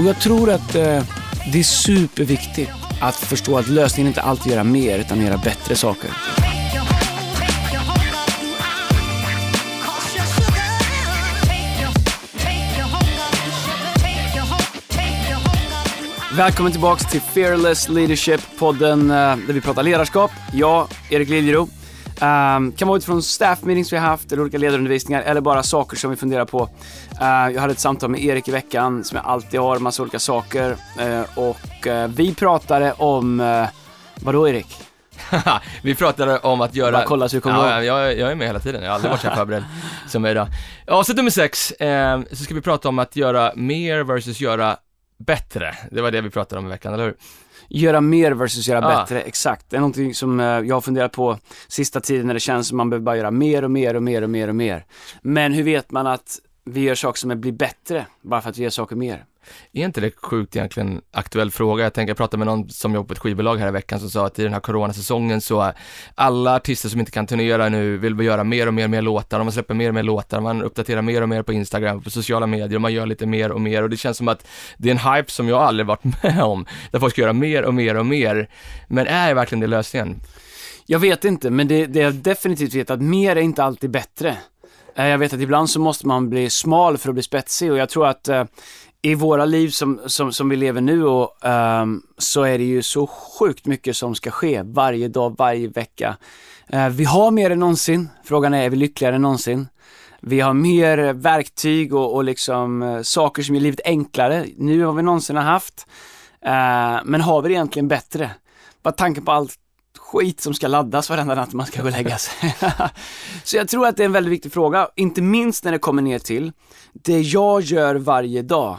Och jag tror att eh, det är superviktigt att förstå att lösningen inte alltid är att göra mer utan att göra bättre saker. Välkommen tillbaks till Fearless Leadership-podden eh, där vi pratar ledarskap. Jag, Erik Liljero. Um, kan vara utifrån staff meetings vi har haft, eller olika ledarundervisningar, eller bara saker som vi funderar på. Uh, jag hade ett samtal med Erik i veckan, som jag alltid har, massa olika saker. Uh, och uh, vi pratade om, uh, vadå Erik? vi pratade om att göra... Bara kolla så du kommer ja, jag, jag är med hela tiden, jag har aldrig varit så här förberedd som jag är idag. Avsnitt nummer sex, eh, så ska vi prata om att göra mer versus göra bättre. Det var det vi pratade om i veckan, eller hur? Göra mer versus göra Ah. bättre, exakt. Det är någonting som eh, jag har funderat på sista tiden när det känns som man behöver bara göra mer och mer och mer och mer och mer. Men hur vet man att vi gör saker som blir bättre bara för att vi gör saker mer? Är inte det sjukt egentligen aktuell fråga? Jag tänker, jag pratade med någon som jobbar på ett skivbolag här i veckan som sa att i den här coronasäsongen så alla artister som inte kan turnera nu vill vi göra mer och mer och mer låtar och man släpper mer och mer låtar, man uppdaterar mer och mer på Instagram, på sociala medier och man gör lite mer och mer och det känns som att det är en hype som jag aldrig varit med om, där folk ska göra mer och mer och mer. Men är verkligen det lösningen? Jag vet inte, men det, det jag definitivt vet att mer är inte alltid bättre. Eh, jag vet att ibland så måste man bli smal för att bli spetsig och jag tror att eh, i våra liv som, som, som vi lever nu och, eh, så är det ju så sjukt mycket som ska ske varje dag, varje vecka. Eh, vi har mer än någonsin. Frågan är, är vi lyckligare än någonsin? Vi har mer verktyg och, och liksom eh, saker som gör livet enklare nu än vi någonsin har haft. Eh, men har vi det egentligen bättre? Bara tanken på allt skit som ska laddas varenda natt man ska gå och lägga sig. Så jag tror att det är en väldigt viktig fråga, inte minst när det kommer ner till det jag gör varje dag.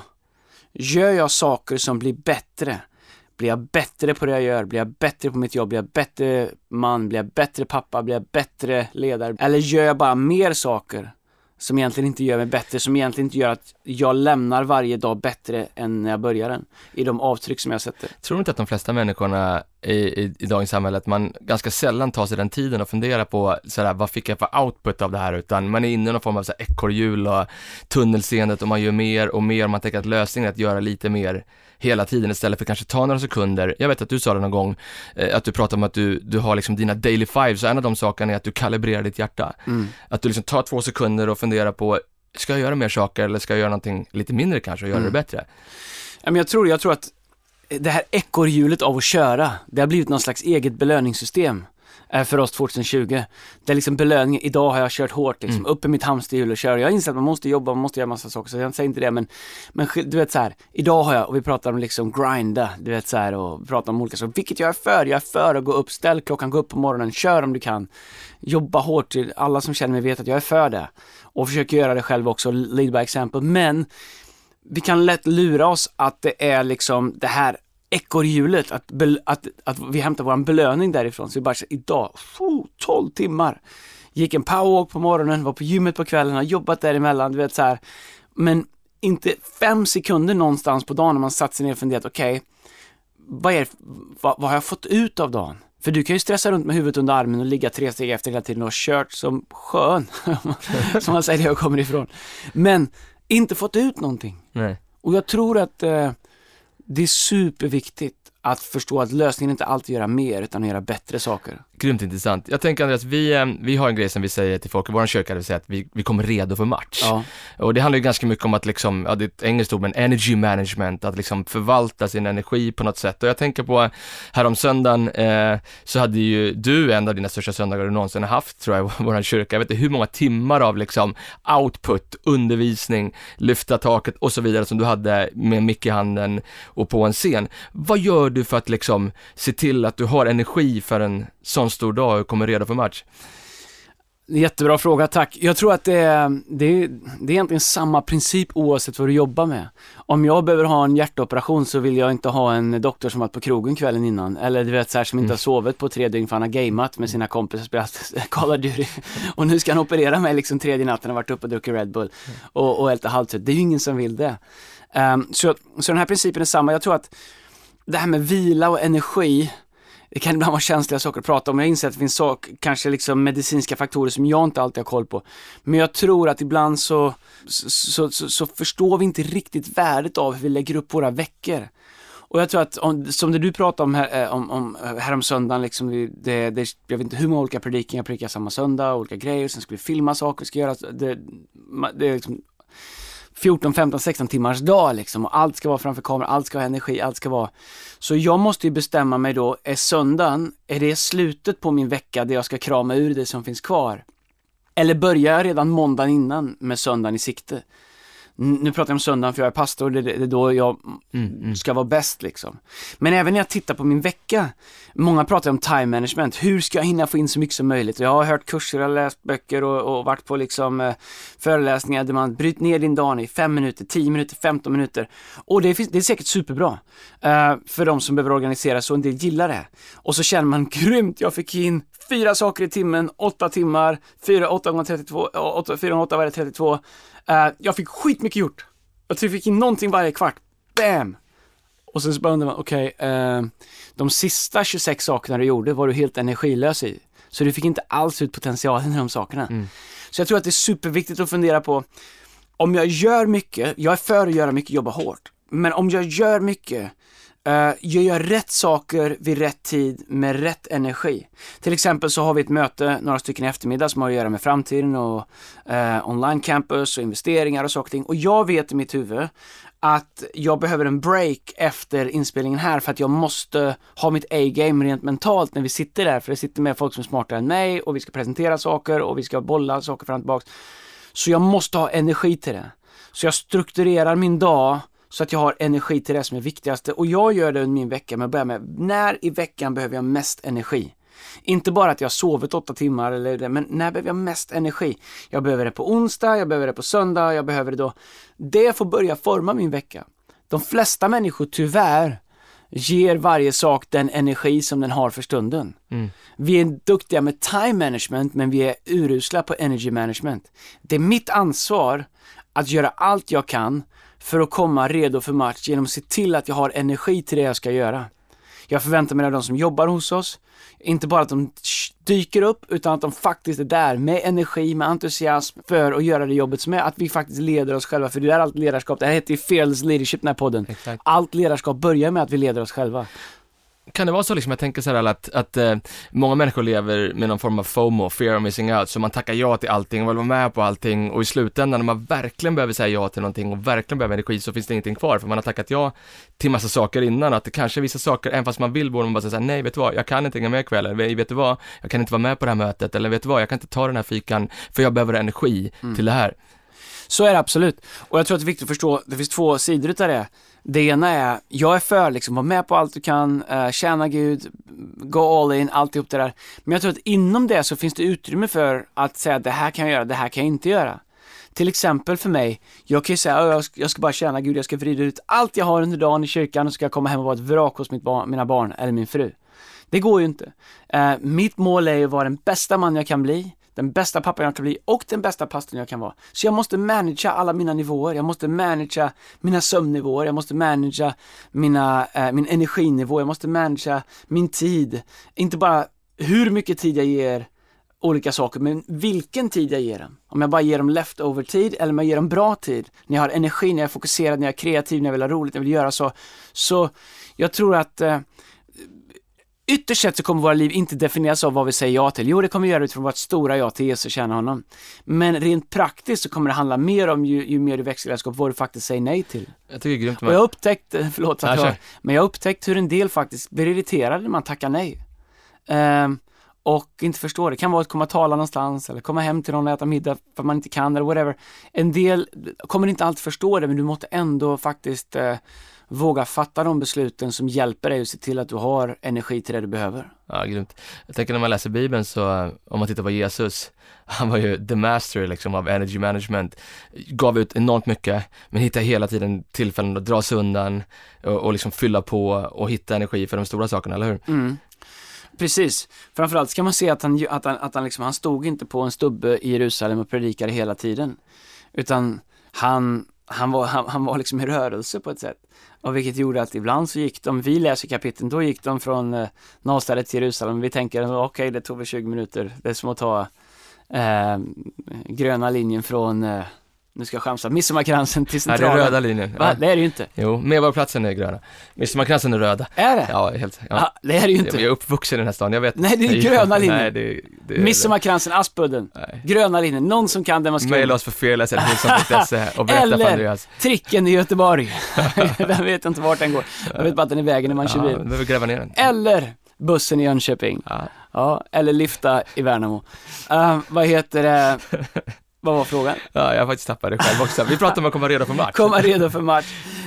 Gör jag saker som blir bättre? Blir jag bättre på det jag gör? Blir jag bättre på mitt jobb? Blir jag bättre man? Blir jag bättre pappa? Blir jag bättre ledare? Eller gör jag bara mer saker som egentligen inte gör mig bättre, som egentligen inte gör att jag lämnar varje dag bättre än när jag börjar den, i de avtryck som jag sätter. Tror du inte att de flesta människorna i, i, i dagens samhälle, att man ganska sällan tar sig den tiden och funderar på sådär, vad fick jag för output av det här, utan man är inne i någon form av så ekorrhjul och tunnelseendet och man gör mer och mer och man tänker att lösningen är att göra lite mer hela tiden istället för kanske ta några sekunder. Jag vet att du sa det någon gång, eh, att du pratar om att du, du har liksom dina daily fives, och en av de sakerna är att du kalibrerar ditt hjärta. Mm. Att du liksom tar två sekunder och funderar på, ska jag göra mer saker eller ska jag göra någonting lite mindre kanske och göra Mm. det bättre? Jag tror, jag tror att det här ekorrhjulet av att köra, det har blivit någon slags eget belöningssystem eh, för oss 2020. Det är liksom belöningen, idag har jag kört hårt liksom, Mm. upp i mitt hamsterhjul och kör. Jag inser att man måste jobba, man måste göra massa saker, så jag säger inte det men, men du vet så här, idag har jag, och vi pratar om liksom grinda, du vet så här och pratar om olika saker, vilket jag är för, jag är för att gå upp, ställ klockan, gå upp på morgonen, kör om du kan. Jobba hårt, alla som känner mig vet att jag är för det. Och försöker göra det själv också, lead by example, men vi kan lätt lura oss att det är liksom det här ekorrhjulet, att, att, att vi hämtar vår belöning därifrån. Så vi bara, idag, oh, 12 timmar. Gick en powerwalk på morgonen, var på gymmet på kvällen, har jobbat däremellan, du vet så här. Men inte fem sekunder någonstans på dagen när man satt sig ner och funderat, okej, vad, är, vad, vad har jag fått ut av dagen? För du kan ju stressa runt med huvudet under armen och ligga tre steg efter hela tiden och kört som skön, som man säger där jag kommer ifrån. Men inte fått ut någonting. Nej. Och jag tror att eh, det är superviktigt att förstå att lösningen inte alltid är att göra mer utan att göra bättre saker. Grymt intressant. Jag tänker Andreas, vi, eh, vi har en grej som vi säger till folk i vår kyrka, det vill säga att vi, vi kommer redo för match. Ja, Och det handlar ju ganska mycket om att liksom, ja det är ett engelskt ord, men energy management, att liksom förvalta sin energi på något sätt. Och jag tänker på, härom söndagen eh, så hade ju du en av dina största söndagar du någonsin har haft, tror jag, i vår kyrka. Jag vet inte hur många timmar av liksom output, undervisning, lyfta taket och så vidare som du hade med mick i handen och på en scen. Vad gör du för att liksom se till att du har energi för en sån stor dag och kommer redo för match? jättebra fråga, tack. Jag tror att det är, det, är, det är egentligen samma princip oavsett vad du jobbar med. Om jag behöver ha en hjärtoperation så vill jag inte ha en doktor som varit på krogen kvällen innan. Eller du vet så här, som inte har sovit på tre dygn för han har gameat med sina kompisar och spelat Call of Duty. Och nu ska han operera mig liksom tredje natten och varit uppe och druckit Red Bull. Och, och helt halvtrött. Det är ju ingen som vill det. Ehm, så, så den här principen är samma. Jag tror att det här med vila och energi det kan ibland vara känsliga saker att prata om. Jag inser att det finns sak, kanske liksom medicinska faktorer som jag inte alltid har koll på. Men jag tror att ibland så, så, så, så förstår vi inte riktigt värdet av hur vi lägger upp våra veckor. Och jag tror att, om, som det du pratade om, här, eh, om, om eh, söndagen, liksom, det, det, jag vet inte hur många olika predikningar jag predikar samma söndag, olika grejer, sen ska vi filma saker, vi ska göra, det, det är liksom 14, 15, 16 timmars dag liksom och allt ska vara framför kameran, allt ska ha energi, allt ska vara. Så jag måste ju bestämma mig då, är söndagen, är det slutet på min vecka där jag ska krama ur det som finns kvar? Eller börjar jag redan måndagen innan med söndagen i sikte? Nu pratar jag om söndagen för jag är pastor, det, det är då jag mm, mm. ska vara bäst liksom. Men även när jag tittar på min vecka, många pratar om time management, hur ska jag hinna få in så mycket som möjligt? Jag har hört kurser, jag har läst böcker och, och varit på liksom eh, föreläsningar där man bryter ner din dag i fem minuter, tio minuter, 15 minuter. Och det, finns, det är säkert superbra eh, för de som behöver organisera så en del gillar det. Och så känner man grymt, jag fick in fyra saker i timmen, åtta timmar, fyra, åtta gånger 32, åtta, fyra gånger åtta var det 32. Uh, jag fick skitmycket gjort. Jag tror jag fick in någonting varje kvart. Bam! Och sen så bara undrar man, okej, okay, uh, eh, de sista 26 sakerna du gjorde var du helt energilös i. Så du fick inte alls ut potentialen i de sakerna. Mm. Så jag tror att det är superviktigt att fundera på, om jag gör mycket, jag är för att göra mycket, jobba hårt. Men om jag gör mycket, Uh, gör jag rätt saker vid rätt tid med rätt energi? Till exempel så har vi ett möte några stycken i eftermiddag som har att göra med framtiden och uh, online campus och investeringar och saker och ting. Och jag vet i mitt huvud att jag behöver en break efter inspelningen här för att jag måste ha mitt A-game rent mentalt när vi sitter där. För det sitter med folk som är smartare än mig och vi ska presentera saker och vi ska bolla saker fram och tillbaka. Så jag måste ha energi till det. Så jag strukturerar min dag så att jag har energi till det som är viktigaste. Och jag gör det under min vecka med att börja med, när i veckan behöver jag mest energi? Inte bara att jag sovit åtta timmar eller det, men när behöver jag mest energi? Jag behöver det på onsdag, jag behöver det på söndag, jag behöver det då. Det får börja forma min vecka. De flesta människor, tyvärr, ger varje sak den energi som den har för stunden. Mm. Vi är duktiga med time management, men vi är urusla på energy management. Det är mitt ansvar att göra allt jag kan för att komma redo för match genom att se till att jag har energi till det jag ska göra. Jag förväntar mig av de som jobbar hos oss, inte bara att de dyker upp, utan att de faktiskt är där med energi, med entusiasm för att göra det jobbet som är, att vi faktiskt leder oss själva. För det är allt ledarskap, det här heter ju Fearless Leadership den här podden. Exakt. Allt ledarskap börjar med att vi leder oss själva kan det vara så liksom, jag tänker så här att, att eh, många människor lever med någon form av FOMO, fear of missing out, så man tackar ja till allting och vill vara med på allting och i slutändan när man verkligen behöver säga ja till någonting och verkligen behöver energi så finns det ingenting kvar för man har tackat ja till massa saker innan, att det kanske är vissa saker, även fast man vill borde man bara säga nej vet du vad, jag kan inte hänga med ikväll, eller vet du vad, jag kan inte vara med på det här mötet, eller vet du vad, jag kan inte ta den här fikan för jag behöver energi mm. till det här. Så är det absolut. Och jag tror att det är viktigt att förstå, det finns två sidor utav det. Det ena är, jag är för liksom, var med på allt du kan, uh, tjäna Gud, gå all in, alltihop det där. Men jag tror att inom det så finns det utrymme för att säga det här kan jag göra, det här kan jag inte göra. Till exempel för mig, jag kan ju säga jag ska, jag ska bara tjäna Gud, jag ska vrida ut allt jag har under dagen i kyrkan och ska komma hem och vara ett vrak hos mitt barn, mina barn eller min fru. Det går ju inte. Uh, mitt mål är ju att vara den bästa man jag kan bli den bästa pappan jag kan bli och den bästa pastorn jag kan vara. Så jag måste managera alla mina nivåer, jag måste managera mina sömnnivåer, jag måste managera mina, eh, min energinivå, jag måste managera min tid. Inte bara hur mycket tid jag ger olika saker, men vilken tid jag ger dem. Om jag bara ger dem leftover-tid eller om jag ger dem bra tid, när jag har energi, när jag är fokuserad, när jag är kreativ, när jag vill ha roligt, när jag vill göra så. Så jag tror att eh, Ytterst sett så kommer våra liv inte definieras av vad vi säger ja till. Jo, det kommer vi göra utifrån vårt stora ja till Jesus och känna honom. Men rent praktiskt så kommer det handla mer om ju, ju mer du växer i ledarskap, vad du faktiskt säger nej till. Jag tycker grymt med. Och jag upptäckte, förlåt att jag, men jag upptäckte hur en del faktiskt blir irriterade när man tackar nej. Um, och inte förstår det. Det kan vara att komma och tala någonstans eller komma hem till någon och äta middag för att man inte kan eller whatever. En del kommer inte alltid förstå det men du måste ändå faktiskt eh, våga fatta de besluten som hjälper dig att se till att du har energi till det du behöver. Ja, grymt. Jag tänker när man läser Bibeln så, om man tittar på Jesus, han var ju the master liksom av energy management, gav ut enormt mycket, men hittade hela tiden tillfällen att dra sig undan och, och liksom fylla på och hitta energi för de stora sakerna, eller hur? Mm. Precis. Framförallt ska man se att han, att han, att han, liksom, han stod inte på en stubbe i Jerusalem och predikade hela tiden. Utan han han var, han, han var liksom i rörelse på ett sätt. Och vilket gjorde att ibland så gick de, vi läser kapitlen, då gick de från eh, Nasaret till Jerusalem. Vi tänker, okej okay, det tog väl 20 minuter. Det är som att ta eh, gröna linjen från eh, nu ska jag chamsa, Midsommarkransen till centralen. Ja, det är röda linjen. Va? Det är det ju inte. Jo, Medborgarplatsen är gröna. Midsommarkransen är röda. Är det? Ja, helt. Ja. Ah, det är det ju inte. Jag är uppvuxen i den här stan, jag vet. Nej, det är gröna linjen. Nej, det, det Midsommarkransen, Aspudden. Nej. Gröna linjen. Någon som kan den man skriver. Maila oss för felas.nilsson.se och berätta Eller för Andreas. tricken i Göteborg. den vet inte vart den går. Jag vet bara att den är vägen när man kör bil. Ja, behöver gräva ner den. Eller bussen i Jönköping. Ja. Ja, eller lyfta i Värnamo. Uh, vad heter det? Vad var frågan? Ja, jag har faktiskt tappat det själv också. Vi pratade om att komma redo för match. Komma redo för match.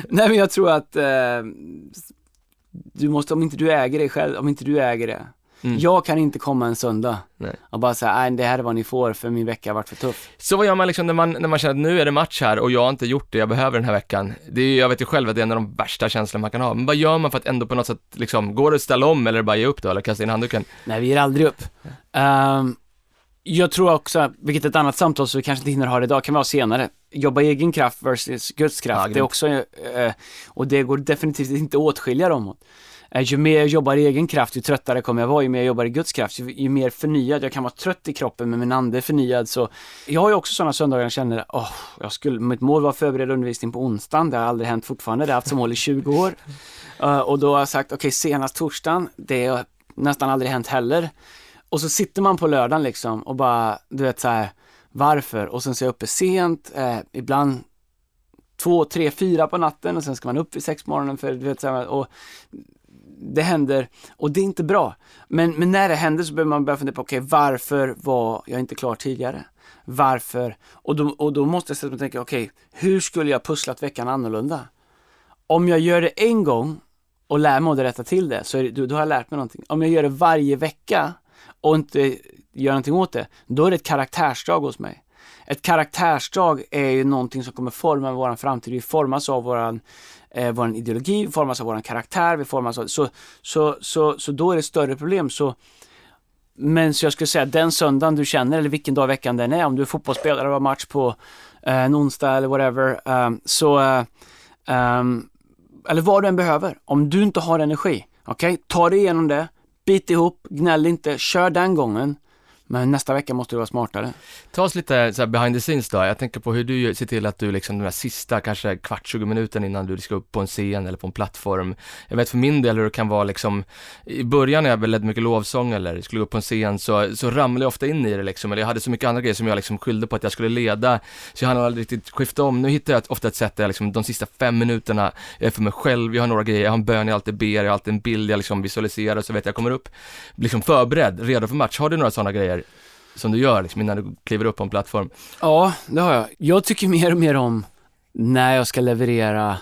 Nej men jag tror att eh, du måste, om inte du äger det själv, om inte du äger det. Mm. Jag kan inte komma en söndag Nej. och bara säga, nej det här är vad ni får för min vecka har varit för tuff. Så vad gör man liksom när man, när man känner att nu är det match här och jag har inte gjort det jag behöver den här veckan? Det är, jag vet ju själv att det är en av de värsta känslorna man kan ha. Men vad gör man för att ändå på något sätt liksom, går det att ställa om eller bara ge upp då eller kasta in handduken? Nej, vi ger aldrig upp. Um, jag tror också, vilket är ett annat samtal som vi kanske inte hinner ha idag, kan vi ha senare. Jobba i egen kraft versus Guds kraft. Ja, det är också, eh, och det går definitivt inte att åtskilja dem åt. Eh, ju mer jag jobbar i egen kraft, ju tröttare kommer jag vara. Ju mer jag jobbar i Guds kraft, ju, ju mer förnyad. Jag kan vara trött i kroppen, men min ande är förnyad. Så jag har ju också sådana söndagar jag känner, åh, jag skulle, mitt mål var att förbereda undervisning på onsdagen. Det har aldrig hänt fortfarande. Det har jag haft som mål i 20 år. Uh, och då har jag sagt, okej, okay, senast torsdagen. Det har nästan aldrig hänt heller. Och så sitter man på lördagen liksom och bara, du vet så här, varför? Och sen så är jag uppe sent, eh, ibland två, tre, fyra på natten och sen ska man upp vid sex på morgonen för, du vet så här, och det händer och det är inte bra. Men, men när det händer så behöver man börja fundera på, okej, okay, varför var jag inte klar tidigare? Varför? Och då, och då måste jag sätta mig och tänka, okej, okay, hur skulle jag pusslat veckan annorlunda? Om jag gör det en gång och lär mig att rätta till det, så är det, då har jag lärt mig någonting. Om jag gör det varje vecka och inte gör någonting åt det, då är det ett karaktärsdrag hos mig. Ett karaktärsdrag är ju någonting som kommer forma vår framtid. Vi formas av våran, eh, våran ideologi, vi formas av våran karaktär, vi formas av, så, så, så, så då är det större problem. Så, men så jag skulle säga den söndagen du känner, eller vilken dag i veckan den är, om du är fotbollsspelare och har match på eh, en onsdag eller whatever, um, så, uh, um, eller vad du än behöver, om du inte har energi, okej, okay, ta dig igenom det, bit ihop, gnäll inte, kör den gången. Men nästa vecka måste du vara smartare. Ta oss lite så här behind the scenes då. Jag tänker på hur du ser till att du liksom den där sista, kanske kvart, 20 minuter innan du ska upp på en scen eller på en plattform. Jag vet för min del hur det kan vara liksom, i början när jag ledde mycket lovsång eller skulle gå upp på en scen så, så ramlade jag ofta in i det liksom. Eller jag hade så mycket andra grejer som jag liksom skyllde på att jag skulle leda. Så jag hann aldrig riktigt skifta om. Nu hittar jag ofta ett sätt där jag liksom de sista fem minuterna jag är för mig själv. Jag har några grejer, jag har en bön jag alltid ber, jag har alltid en bild jag liksom visualiserar så vet jag kommer upp, liksom förberedd, redo för match. Har du några sådana grejer? Som du gör liksom, innan du kliver upp på en plattform? Ja, det har jag. Jag tycker mer och mer om när jag ska leverera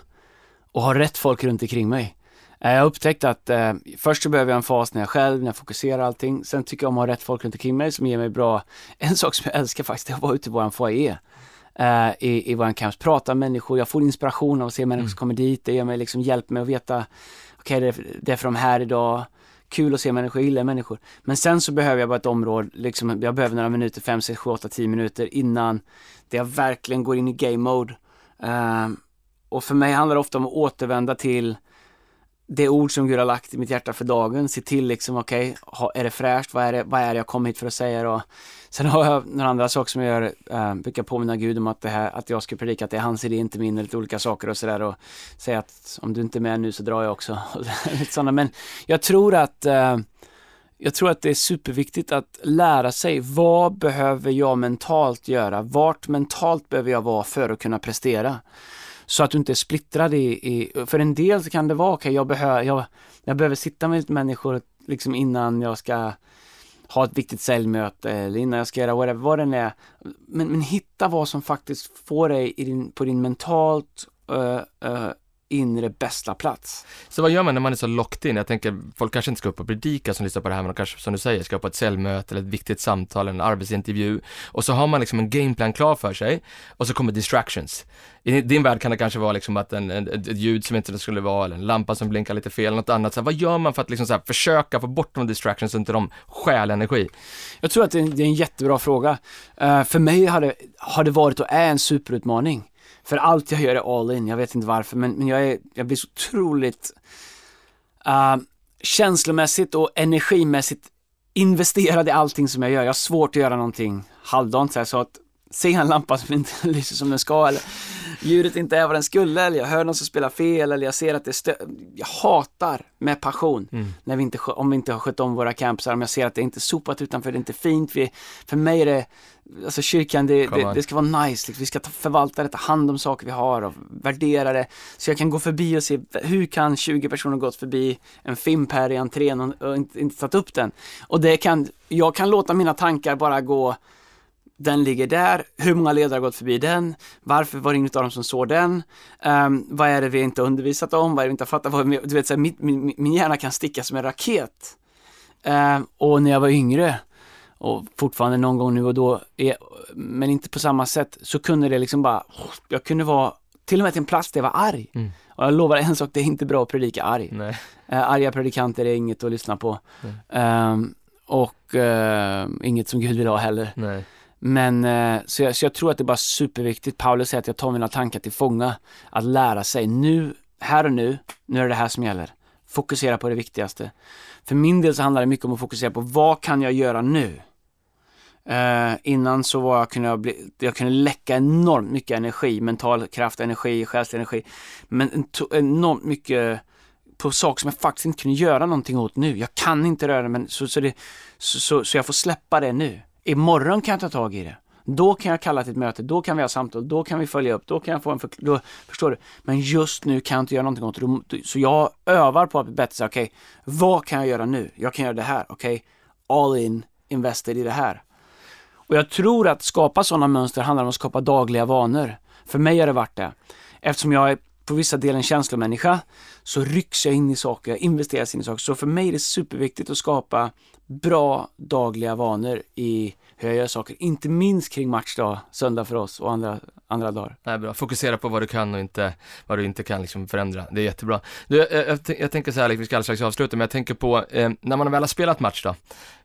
och ha rätt folk runt omkring mig. Eh, jag har upptäckt att eh, först så behöver jag en fas när jag själv, när jag fokuserar allting. Sen tycker jag om att ha rätt folk runt omkring mig som ger mig bra, en sak som jag älskar faktiskt, är att vara ute i våran foyer. Uh, i, i våran camps, prata med människor, jag får inspiration av att se människor mm. som kommer dit, det ger mig liksom hjälp med att veta, okej okay, det, det, är för de här idag, kul att se människor, jag gillar människor. Men sen så behöver jag bara ett område, liksom, jag behöver några minuter, 5, 6, 7, 8, 10 minuter innan det jag verkligen går in i game mode. Uh, och för mig handlar det ofta om att återvända till det ord som Gud har lagt i mitt hjärta för dagen. Se till liksom, okej, okay, är det fräscht? Vad är det, vad är det jag kom hit för att säga då? Sen har jag några andra saker som jag gör, eh, brukar påminna Gud om att det här, att jag ska predika att det är hans idé, inte min, lite olika saker och sådär och säga att om du inte är med nu så drar jag också. lite sådana. Men jag tror att eh, jag tror att det är superviktigt att lära sig vad behöver jag mentalt göra? Vart mentalt behöver jag vara för att kunna prestera? Så att du inte är splittrad i, i för en del så kan det vara, okej okay, jag, behöver, jag, jag behöver sitta med människor liksom innan jag ska ha ett viktigt säljmöte eller innan jag ska göra whatever, vad det är. Men, men hitta vad som faktiskt får dig din, på din mentalt uh, uh, inre bästa plats. Så vad gör man när man är så locked in? Jag tänker, folk kanske inte ska upp och predika som lyssnar på det här, men de kanske, som du säger, ska upp på ett säljmöte eller ett viktigt samtal, en arbetsintervju. Och så har man liksom en gameplan klar för sig och så kommer distractions. I din värld kan det kanske vara liksom att en, en, ett ljud som inte skulle vara, eller en lampa som blinkar lite fel, något annat. Så här, vad gör man för att liksom så här, försöka få bort de distractions så inte de stjäl energi? Jag tror att det är, det är en jättebra fråga. Uh, för mig har det, har det varit och är en superutmaning. För allt jag gör är all in, jag vet inte varför, men, men jag, är, jag blir så otroligt uh, känslomässigt och energimässigt investerad i allting som jag gör. Jag har svårt att göra någonting halvdant så här, så att se en lampa som inte lyser som den ska eller ljudet inte är vad den skulle eller jag hör någon som spelar fel eller jag ser att det stö Jag hatar med passion mm. när vi inte, om vi inte har skött om våra campsar, om jag ser att det inte är sopat utanför, det är inte fint. Vi, för mig är det, alltså kyrkan, det, det, det, ska vara nice, liksom. vi ska ta, förvalta det, ta hand om saker vi har och värdera det. Så jag kan gå förbi och se, hur kan 20 personer gått förbi en fimp här i entrén och, och inte, inte tagit upp den? Och det kan, jag kan låta mina tankar bara gå den ligger där, hur många ledare har gått förbi den, varför var det ingen av dem som såg den, um, vad är det vi inte undervisat om, vad är det vi inte har fattat, vad, du vet, så här, min, min, min hjärna kan sticka som en raket. Uh, och när jag var yngre, och fortfarande någon gång nu och då, är, men inte på samma sätt, så kunde det liksom bara, jag kunde vara till och med till en plats där jag var arg. Mm. Och jag lovar en sak, det är inte bra att predika arg. Nej. Uh, arga predikanter är inget att lyssna på. Um, och uh, inget som Gud vill ha heller. Nej. Men eh, så jag, så jag tror att det är bara superviktigt. Paulus säger att jag tar mina tankar till fånga. Att lära sig nu, här och nu, nu är det det här som gäller. Fokusera på det viktigaste. För min del så handlar det mycket om att fokusera på vad kan jag göra nu? Eh, innan så var jag, kunde jag, bli, jag kunde läcka enormt mycket energi, mental kraft, energi, själslig energi. Men enormt mycket på saker som jag faktiskt inte kunde göra någonting åt nu. Jag kan inte röra mig, så, så, det, så, så, så jag får släppa det nu. Imorgon kan jag ta tag i det. Då kan jag kalla till ett möte, då kan vi ha samtal, då kan vi följa upp, då kan jag få en förklaring. Förstår du? Men just nu kan jag inte göra någonting åt det. Så jag övar på att bli bättre. Okej, okay, vad kan jag göra nu? Jag kan göra det här. Okej, okay, all in, invested i det här. Och jag tror att skapa sådana mönster handlar om att skapa dagliga vanor. För mig har det varit det. Eftersom jag är på vissa delar en känslomänniska så rycks jag in i saker, jag investeras in i saker. Så för mig är det superviktigt att skapa bra dagliga vanor i hur jag gör saker. Inte minst kring matchdag, söndag för oss och andra, andra dagar. Nej, bra. Fokusera på vad du kan och inte vad du inte kan liksom förändra. Det är jättebra. Du, eh, jag, jag, jag tänker så här, vi ska alldeles strax avsluta, men jag tänker på eh, när man väl har spelat match då.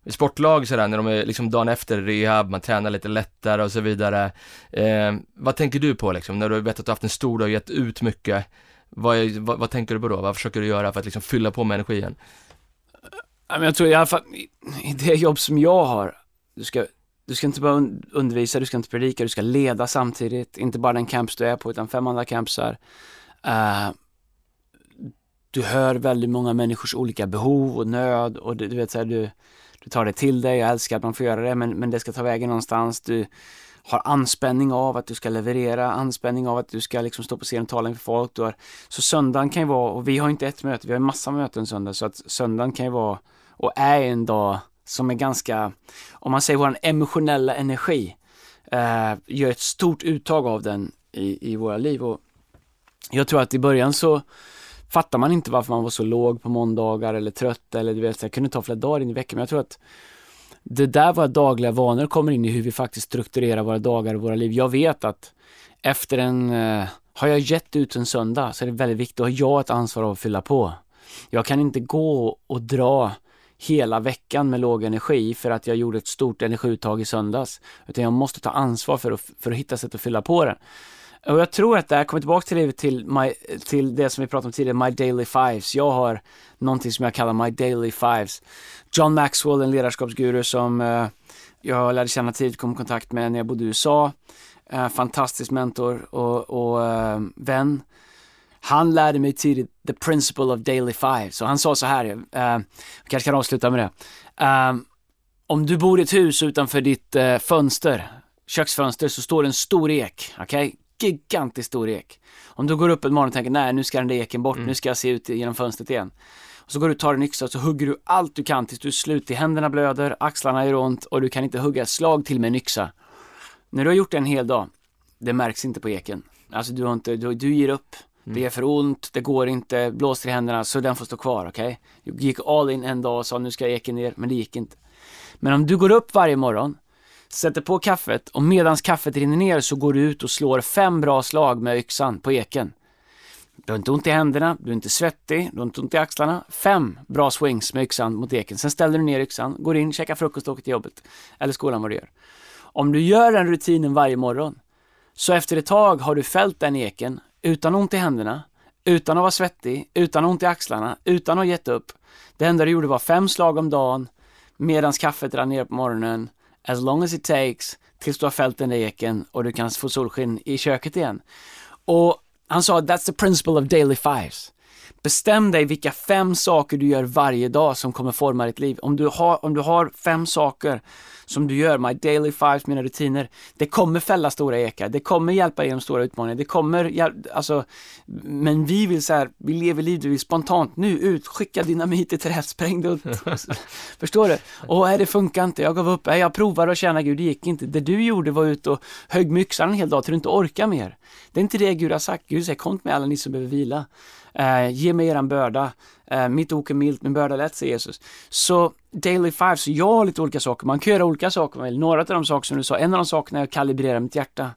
Sportlag sådär, när de är liksom dagen efter rehab, man tränar lite lättare och så vidare. Eh, vad tänker du på liksom, när du vet att du har haft en stor dag och gett ut mycket? Vad, är, vad, vad, tänker du på då? Vad försöker du göra för att liksom fylla på med energi igen? Jag tror i alla fall, i det jobb som jag har, du ska, du ska inte bara undervisa, du ska inte predika, du ska leda samtidigt. Inte bara den camps du är på, utan fem andra campsar. Uh, eh, du hör väldigt många människors olika behov och nöd och du, du vet så här, du, du tar det till dig. Jag älskar att man får göra det, men, men det ska ta vägen någonstans. Du har anspänning av att du ska leverera, anspänning av att du ska liksom stå på scen och tala inför folk. Du har, så söndagen kan ju vara, och vi har inte ett möte, vi har en massa möten söndag, så att söndagen kan ju vara och är en dag som är ganska, om man säger vår emotionella energi, eh, gör ett stort uttag av den i, i våra liv. Och jag tror att i början så fattar man inte varför man var så låg på måndagar eller trött eller du vet, jag kunde ta flera dagar in i veckan, men jag tror att det där våra dagliga vanor kommer in i hur vi faktiskt strukturerar våra dagar och våra liv. Jag vet att efter en, eh, har jag gett ut en söndag så är det väldigt viktigt, att ha jag ett ansvar av att fylla på. Jag kan inte gå och dra hela veckan med låg energi för att jag gjorde ett stort energiuttag i söndags. Utan jag måste ta ansvar för att, för att hitta sätt att fylla på den. Och jag tror att det här kommer tillbaka till, till, my, till det som vi pratade om tidigare, My Daily Fives. Jag har någonting som jag kallar My Daily Fives. John Maxwell, en ledarskapsguru som uh, jag lärde känna tidigt, kom i kontakt med när jag bodde i USA. Uh, eh, fantastisk mentor och, och uh, vän. Han lärde mig tidigt the principle of daily five. Så han sa så här, uh, kanske kan avsluta med det. Uh, om du bor i ett hus utanför ditt uh, fönster, köksfönster, så står det en stor ek, okej? Okay? Gigantiskt stor ek. Om du går upp en morgon och tänker, nej nu ska den där eken bort, mm. nu ska jag se ut genom fönstret igen. Och så går du och tar en yxa och så hugger du allt du kan tills du är slut, händerna blöder, axlarna gör ont och du kan inte hugga ett slag till med en yxa. När du har gjort det en hel dag, det märks inte på eken. Alltså du har inte, du, du ger upp, Mm. Det är för ont, det går inte, blåser i händerna, så den får stå kvar, okej? Okay? Jag gick all in en dag och sa nu ska jag eken ner, men det gick inte. Men om du går upp varje morgon, sätter på kaffet och medans kaffet rinner ner så går du ut och slår fem bra slag med yxan på eken. Du har inte ont i händerna, du är inte svettig, du har inte ont i axlarna. Fem bra swings med yxan mot eken. Sen ställer du ner yxan, går in, käkar frukost och åker till jobbet. Eller skolan vad du gör. Om du gör den rutinen varje morgon Så efter ett tag har du fällt den eken utan ont i händerna, utan att vara svettig, utan ont i axlarna, utan att ha gett upp. Det enda du gjorde var fem slag om dagen, medans kaffet rann ner på morgonen, as long as it takes, tills du har fällt den där eken och du kan få solsken i köket igen. Och han sa, that's the principle of daily fives. Bestäm dig vilka fem saker du gör varje dag som kommer forma ditt liv. Om du har, om du har fem saker som du gör, my daily fives, mina rutiner, det kommer fälla stora ekar, det kommer hjälpa dig genom stora utmaningar, det kommer, alltså, men vi vill så här, vi lever livet, vi vill spontant, nu ut, skicka dynamit till rätt, spräng det Förstår du? Och det funkar inte, jag gav upp, jag provade att känna Gud, det gick inte. Det du gjorde var ut och högg myxan en hel dag till du inte orkar mer. Det är inte det Gud har sagt, Gud säger kom med alla ni som behöver vila. Eh, ge mig eran börda. Eh, mitt ok är milt, min börda lätt, säger Jesus. Så Daily Five, så jag har lite olika saker. Man kan göra olika saker. Några av de saker som du sa, en av de sakerna är att kalibrera mitt hjärta.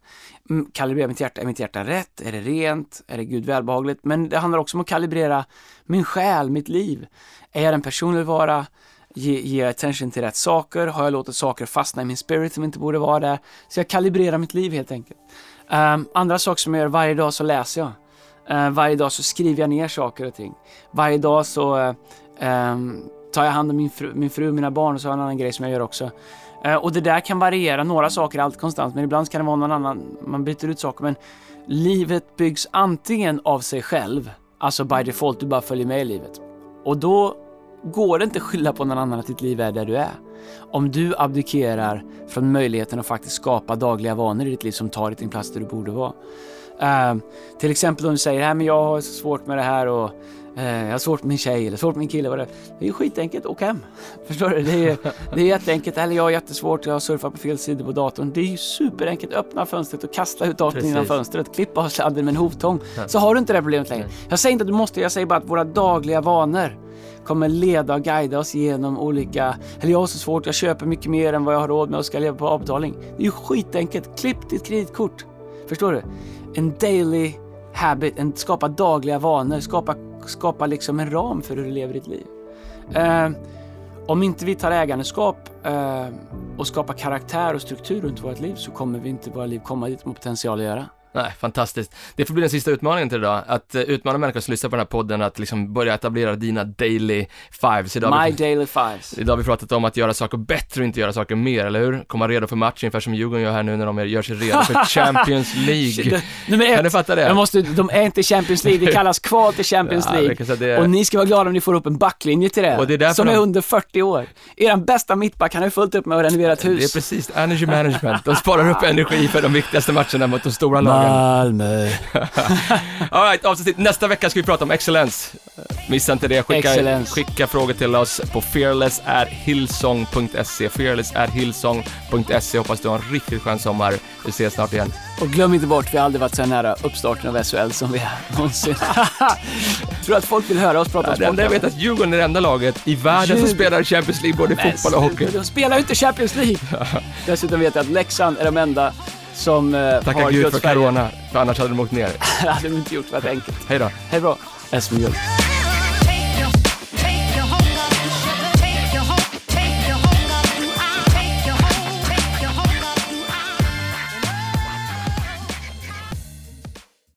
Mm, kalibrera mitt hjärta, är mitt hjärta rätt? Är det rent? Är det Gud välbehagligt? Men det handlar också om att kalibrera min själ, mitt liv. Är jag en person vill vara? Ge, ge attention till rätt saker? Har jag låtit saker fastna i min spirit som inte borde vara där? Så jag kalibrerar mitt liv helt enkelt. Um, andra saker som jag gör varje dag så läser jag. Eh, varje dag så skriver jag ner saker och ting. Varje dag så eh, ehm, tar jag hand om min fru, min fru, mina barn och så har jag en annan grej som jag gör också. Eh, och det där kan variera, några saker är alltid konstant men ibland kan det vara någon annan, man byter ut saker men livet byggs antingen av sig själv, alltså by default, du bara följer med i livet. Och då går det inte att skylla på någon annan att ditt liv är där du är. Om du abdikerar från möjligheten att faktiskt skapa dagliga vanor i ditt liv som tar dig till en plats där du borde vara. Uh, till exempel om du säger, här, men jag har svårt med det här och uh, jag har svårt med min tjej eller svårt med min kille. Vad det, det är ju skitenkelt, åk hem. Förstår du? Det är, det är jätteenkelt. Eller jag har jättesvårt, jag har surfat på fel sidor på datorn. Det är ju superenkelt. Öppna fönstret och kasta ut datorn genom fönstret. Klippa av sladden med en hovtång. Så har du inte det problemet längre. Jag säger inte att du måste, jag säger bara att våra dagliga vanor kommer leda och guida oss genom olika, eller jag har så svårt, jag köper mycket mer än vad jag har råd med och ska leva på avbetalning. Det är ju skitenkelt. Klipp ditt kreditkort. Förstår du? En daily habit, en, skapa dagliga vanor, skapa, skapa liksom en ram för hur du lever ditt liv. Eh, om inte vi tar ägandeskap eh, och skapar karaktär och struktur runt vårt liv så kommer vi inte våra liv komma dit med potential att göra. Nej, fantastiskt. Det får bli den sista utmaningen till idag, att uh, utmana människor som lyssnar på den här podden att liksom börja etablera dina daily fives. Idag My vi, daily fives. Idag har vi pratat om att göra saker bättre och inte göra saker mer, eller hur? Komma redo för match, ungefär som Djurgården gör här nu när de gör sig redo för Champions League. Nummer ett, kan du fatta det? Jag måste, de är inte Champions League, det kallas kval till Champions ja, League. Är... Och ni ska vara glada om ni får upp en backlinje till det, och det är som de... är under 40 år. Er bästa mittback, han har ju fullt upp med att renovera ett hus. Det är precis, energy management. De sparar upp energi för de viktigaste matcherna mot de stora lagen. Malmö. Alright, avsnitt. Nästa vecka ska vi prata om excellence. Missa inte det. Skicka, skicka frågor till oss på fearless.hillsong.se. Fearless.hillsong.se. Hoppas du har en riktigt skön sommar. Vi ses snart igen. Och glöm inte bort, vi har aldrig varit så nära uppstarten av SHL som vi är någonsin. Tror att folk vill höra oss prata om sport? Jag vet att Djurgården är det enda laget i världen som spelar Champions League, både i fotboll och hockey. De spelar ju inte Champions League! Dessutom vet jag att Leksand är de enda som eh, Tacka har Gud för corona, för annars hade de åkt ner. det hade de inte gjort, det var enkelt. Hej då. Hej då. SM